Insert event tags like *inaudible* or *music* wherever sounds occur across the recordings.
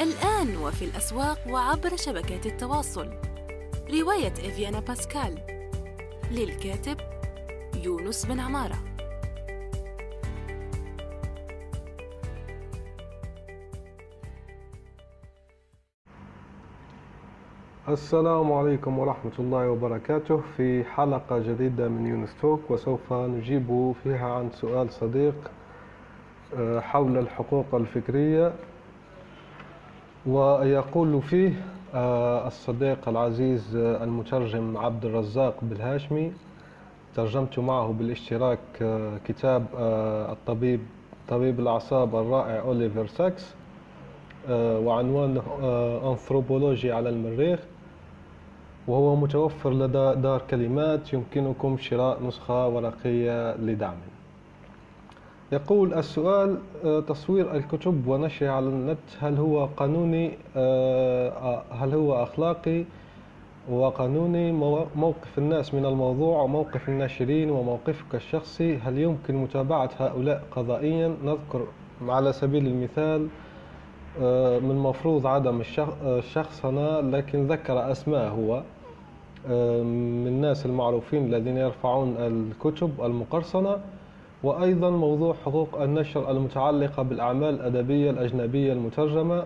الآن وفي الأسواق وعبر شبكات التواصل. رواية إفيانا باسكال. للكاتب يونس بن عمارة. السلام عليكم ورحمة الله وبركاته في حلقة جديدة من يونس توك وسوف نجيب فيها عن سؤال صديق آه، حول الحقوق الفكرية. ويقول فيه آه، الصديق العزيز آه، المترجم عبد الرزاق بالهاشمي ترجمت معه بالاشتراك كتاب الطبيب طبيب الأعصاب الرائع أوليفر ساكس وعنوانه أنثروبولوجي على المريخ. وهو متوفر لدى دار كلمات يمكنكم شراء نسخة ورقية لدعمه. يقول السؤال آه، تصوير الكتب ونشرها على النت هل هو قانوني آه، آه، هل هو أخلاقي؟ وقانوني موقف الناس من الموضوع وموقف الناشرين وموقفك الشخصي هل يمكن متابعة هؤلاء قضائيا؟ نذكر على سبيل المثال من المفروض عدم الشخصنة لكن ذكر أسماء هو من الناس المعروفين الذين يرفعون الكتب المقرصنة. وأيضا موضوع حقوق النشر المتعلقة بالأعمال الأدبية الأجنبية المترجمة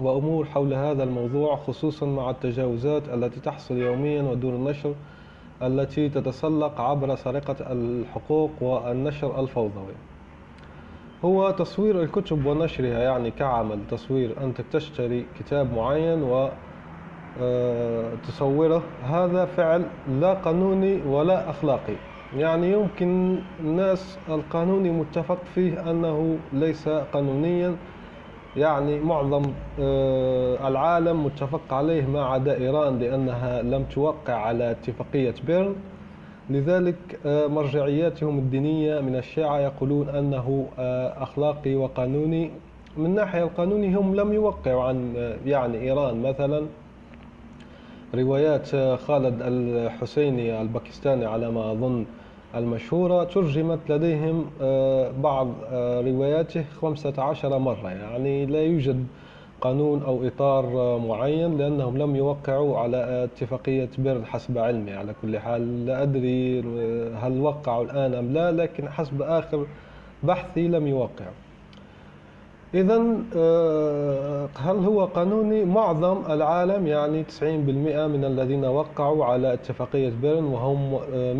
وأمور حول هذا الموضوع خصوصا مع التجاوزات التي تحصل يوميا ودون النشر التي تتسلق عبر سرقة الحقوق والنشر الفوضوي. هو تصوير الكتب ونشرها يعني كعمل تصوير أنت تشتري كتاب معين و آه، تصوره. هذا فعل لا قانوني ولا أخلاقي. يعني يمكن الناس القانوني متفق فيه أنه ليس قانونيا. يعني معظم آه، العالم متفق عليه ما عدا إيران لأنها لم توقع على اتفاقية بيرن. لذلك آه، مرجعياتهم الدينية من الشيعة يقولون أنه أخلاقي وقانوني. من ناحية القانوني هم لم يوقعوا عن يعني إيران مثلا. روايات خالد الحسيني الباكستاني على ما أظن المشهورة ترجمت لديهم آه، بعض آه، رواياته 15 مرة. يعني لا يوجد قانون أو إطار معين لأنهم لم يوقعوا على اتفاقية بيرن حسب علمي. على كل حال لا أدري هل وقعوا الآن أم لا لكن حسب آخر بحثي لم يوقعوا. إذا آه، هل هو قانوني؟ معظم العالم يعني 90% من الذين وقعوا على اتفاقية بيرن وهم 100%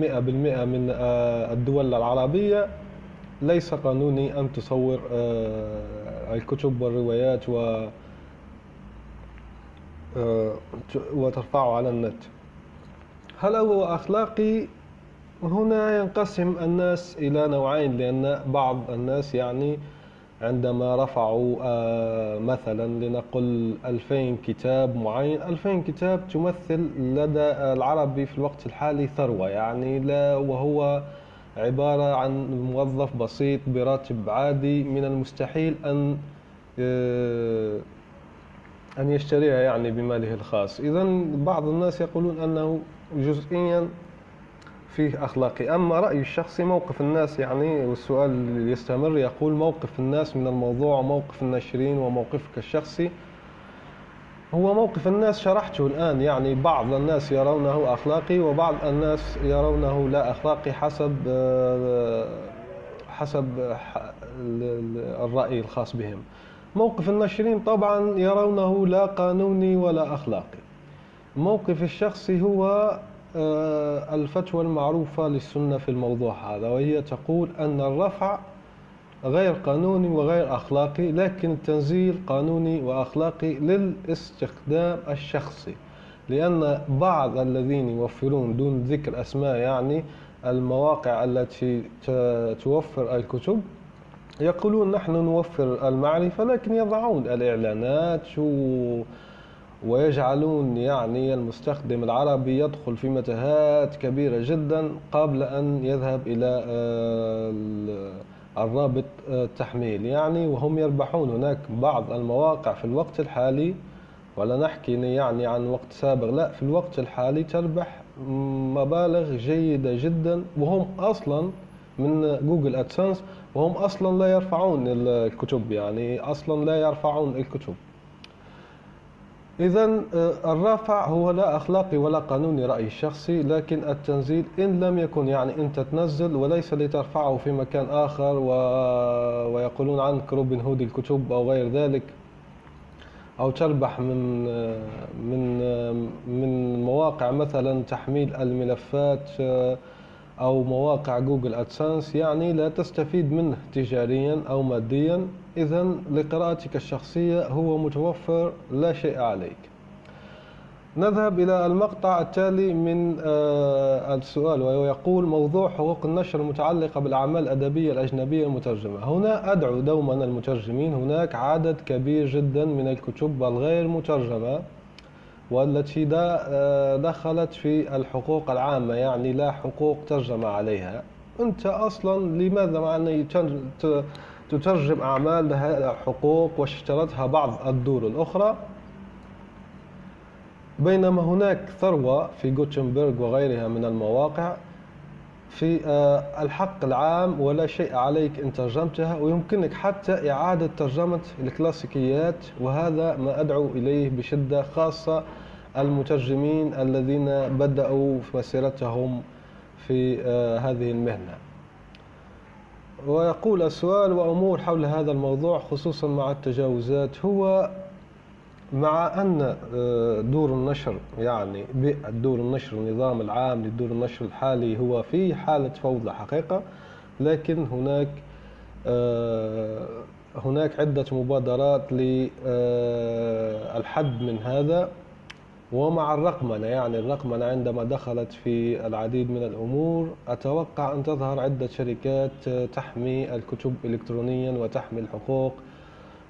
آه، من آه، الدول العربية ليس قانوني أن تصور الكتب والروايات و وترفعه على النت هل هو أخلاقي؟ هنا ينقسم الناس إلى نوعين لأن بعض الناس يعني عندما رفعوا آه، مثلا لنقل 2000 كتاب معين. 2000 كتاب تمثل لدى العربي في الوقت الحالي ثروة يعني لا وهو عبارة عن موظف بسيط براتب عادي من المستحيل أن آه، أن يشتريها يعني بماله الخاص. إذا بعض الناس يقولون أنه جزئيا فيه أخلاقي. أما رأيي الشخصي موقف الناس يعني والسؤال اللي يستمر يقول موقف الناس من الموضوع وموقف الناشرين وموقفك الشخصي. هو موقف الناس شرحته الآن يعني بعض الناس يرونه أخلاقي وبعض الناس يرونه لا أخلاقي حسب حسب الرأي الخاص بهم. موقف الناشرين طبعا يرونه لا قانوني ولا أخلاقي. موقف الشخصي هو الفتوى المعروفة للسنة في الموضوع هذا وهي تقول أن الرفع غير قانوني وغير أخلاقي لكن التنزيل قانوني وأخلاقي للاستخدام الشخصي. لأن بعض الذين يوفرون دون ذكر أسماء يعني المواقع التي توفر الكتب يقولون نحن نوفر المعرفة لكن يضعون الإعلانات و ويجعلون يعني المستخدم العربي يدخل في متاهات كبيرة جدا قبل أن يذهب إلى آه، الرابط آه، التحميل. يعني وهم يربحون هناك بعض المواقع في الوقت الحالي ولا نحكي يعني عن وقت سابق لا في الوقت الحالي تربح مبالغ جيدة جدا. وهم أصلا من جوجل أدسنس وهم أصلا لا يرفعون الكتب يعني أصلا لا يرفعون الكتب. إذا آه، الرافع هو لا أخلاقي ولا قانوني رأيي الشخصي لكن التنزيل إن لم يكن يعني أنت تنزل وليس لترفعه في مكان آخر و... ويقولون عنك روبن هود الكتب أو غير ذلك أو تربح من آه، من آه، من مواقع مثلا تحميل الملفات أو مواقع جوجل أدسانس يعني لا تستفيد منه تجاريا أو ماديا. إذا لقراءتك الشخصية هو متوفر لا شيء عليك. نذهب إلى المقطع التالي من آه، السؤال وهو يقول موضوع حقوق النشر المتعلقة بالأعمال الأدبية الأجنبية المترجمة. هنا أدعو دوما المترجمين هناك عدد كبير جدا من الكتب الغير مترجمة. والتي آه، دخلت في الحقوق العامة يعني لا حقوق ترجمة عليها. أنت أصلا لماذا؟ مع تترجم أعمال حقوق واشترتها بعض الدور الأخرى. بينما هناك ثروة في جوتنبرغ وغيرها من المواقع. في آه، الحق العام ولا شيء عليك إن ترجمتها ويمكنك حتى إعادة ترجمة الكلاسيكيات وهذا ما أدعو إليه بشدة خاصة المترجمين الذين بدأوا في مسيرتهم في آه، هذه المهنة. ويقول السؤال وأمور حول هذا الموضوع خصوصا مع التجاوزات هو مع أن آه، دور النشر يعني دور النشر النظام العام لدور النشر الحالي هو في حالة فوضى حقيقة لكن هناك آه، هناك عدة مبادرات للحد من هذا ومع الرقمنة يعني الرقمنة عندما دخلت في العديد من الأمور أتوقع أن تظهر عدة شركات تحمي الكتب إلكترونيا وتحمي الحقوق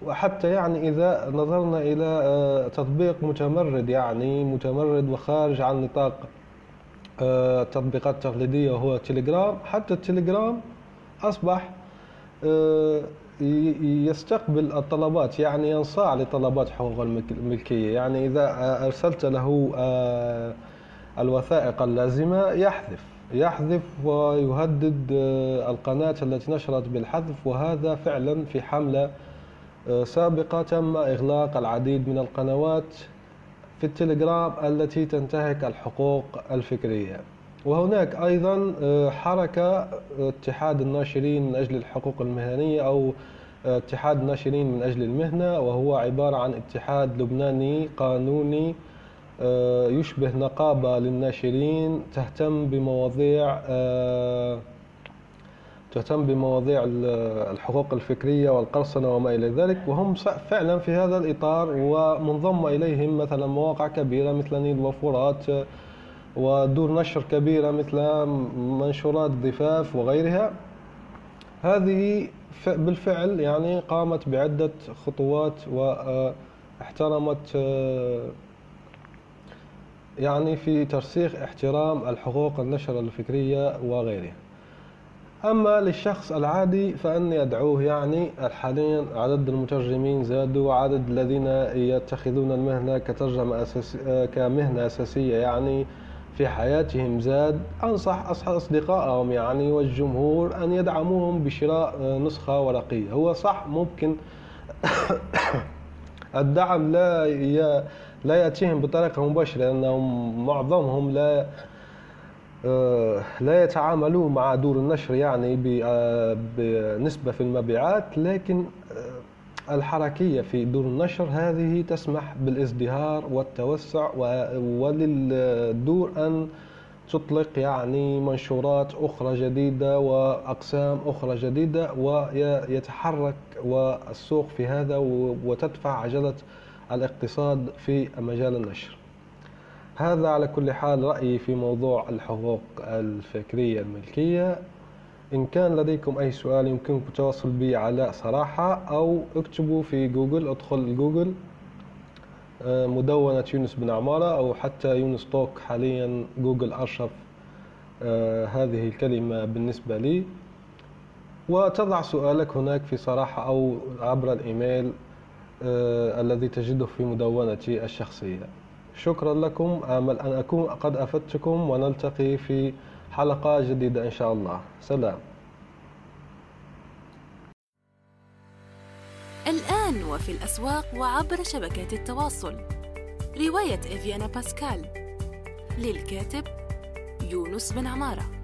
وحتى يعني إذا نظرنا إلى آه، تطبيق متمرد يعني متمرد وخارج عن نطاق التطبيقات آه، التقليدية وهو تليجرام. حتى التليجرام أصبح آه، يستقبل الطلبات يعني ينصاع لطلبات حقوق الملكية. يعني إذا أرسلت له الوثائق اللازمة يحذف يحذف ويهدد القناة التي نشرت بالحذف وهذا فعلا في حملة سابقة تم إغلاق العديد من القنوات في التليجرام التي تنتهك الحقوق الفكرية. وهناك أيضا آه، حركة اتحاد الناشرين من أجل الحقوق المهنية أو آه، اتحاد الناشرين من أجل المهنة وهو عبارة عن اتحاد لبناني قانوني آه، يشبه نقابة للناشرين تهتم بمواضيع تهتم بمواضيع الحقوق الفكرية والقرصنة وما إلى ذلك وهم فعلا في هذا الإطار ومنضم إليهم مثلا مواقع كبيرة مثل نيل وفرات ودور نشر كبيرة مثل منشورات ضفاف وغيرها. هذه بالفعل يعني قامت بعدة خطوات واحترمت يعني في ترسيخ احترام الحقوق النشر الفكرية وغيرها. أما للشخص العادي فأني أدعوه يعني حاليا عدد المترجمين زادوا وعدد الذين يتخذون المهنة كترجمة أساسي كمهنة أساسية يعني في حياتهم زاد. أنصح أصدقائهم يعني والجمهور أن يدعموهم بشراء نسخة ورقية. هو صح ممكن *coughs* الدعم لا لا يأتيهم بطريقة مباشرة لأنهم معظمهم لا لا يتعاملون مع دور النشر يعني آه، بنسبة في المبيعات لكن آه، الحركية في دور النشر هذه تسمح بالازدهار والتوسع وللدور أن تطلق يعني منشورات أخرى جديدة وأقسام أخرى جديدة ويتحرك والسوق في هذا وتدفع عجلة الاقتصاد في مجال النشر. هذا على كل حال رأيي في موضوع الحقوق الفكرية الملكية. إن كان لديكم أي سؤال يمكنكم التواصل بي على صراحة أو اكتبوا في جوجل أدخل جوجل. آه، مدونة يونس بن عمارة أو حتى يونس توك حاليا جوجل أرشف. آه، هذه الكلمة بالنسبة لي. وتضع سؤالك هناك في صراحة أو عبر الإيميل آه، الذي تجده في مدونتي الشخصية. شكرا لكم. آمل أن أكون قد أفدتكم ونلتقي في حلقة جديدة إن شاء الله. سلام. الآن وفي الأسواق وعبر شبكات التواصل. رواية إفيانا باسكال. للكاتب يونس بن عمارة.